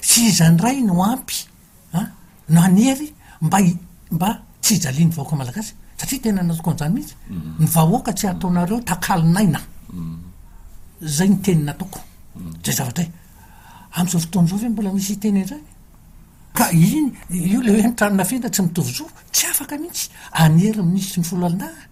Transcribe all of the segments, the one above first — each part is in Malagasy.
Tsy izany ray no ampy an, no hanery mba hi, mba tsy hijalian'ny vahoaka malagasy. Satria tena natoko an'izany mihitsy. Ny vahoaka tsy hataonareo takalon'aina. Izay ny teny nataoko. Izay zavatra hay. Amin'izao fotoana izao ve mbola misy hiteny an'izany? Ka iny, io ilay hoe ny tranona fenta tsy mitovy zo, tsy afaka mihitsy hanery minisitry ny foloalindahy.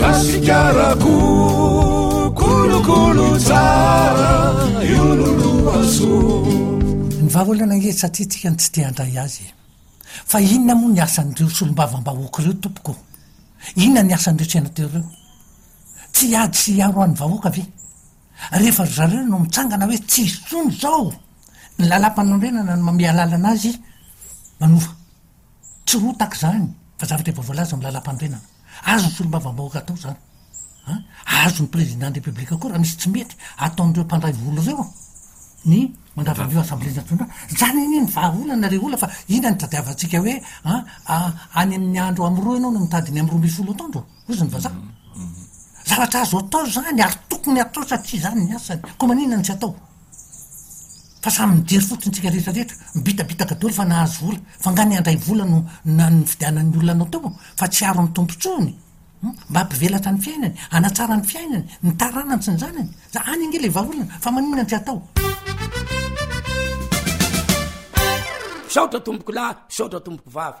Gasikarako kolokolo tsara io no lohaso. Ny vahaolana etsy antiantsika no tsy te handray azy e! Fa inona moa ny asan'ireo solombavambahoaka ireo tompoko? Inona ny asan'ireo senatera ireo? Tsy hiady sy hiaro an'ny vahoaka ve? Rehefa ry zareo no mitsangana hoe tsy hisy intsony izao ny lalam-panorenana no mamehy alalana azy manova. Tsy rotaka izany fa zavatra efa voalaza amin'ny lalam-panorenana. Azon'ny solombavambahoaka atao izany a! Azon'ny Prezidan'ny Repoblika koa raha misy tsy mety ataon'ireo mpandray vola ireo ny mandrava an'ireo Assemblée nationale. Izany anie ny vahaolana ry olona fa inona no tadiavantsika hoe a any amin'ny andro amin'ny roa ianao no mitady ny amin'ny roa ambin'ny folo ataondro? Hozy ny vazaha. Zavatra azo atao izany ary tokony atao satria izany ny asany. Koa maninona no tsy atao? Fa samy mijery fotsiny tsika rehetra rehetra mibitabitaka doly fa nahazo vola fa nga ny andray vola no nan'ny fidianan'ny olona anao teo fa tsy aro ny tompo tsony mba ampivelatra ny fiainany anatsara ny fiainany ny taranany sy ny zanany za any ange le vaholana fa maninona tsy atao Misaotra tompokolahy, misaotra tompoko vavy.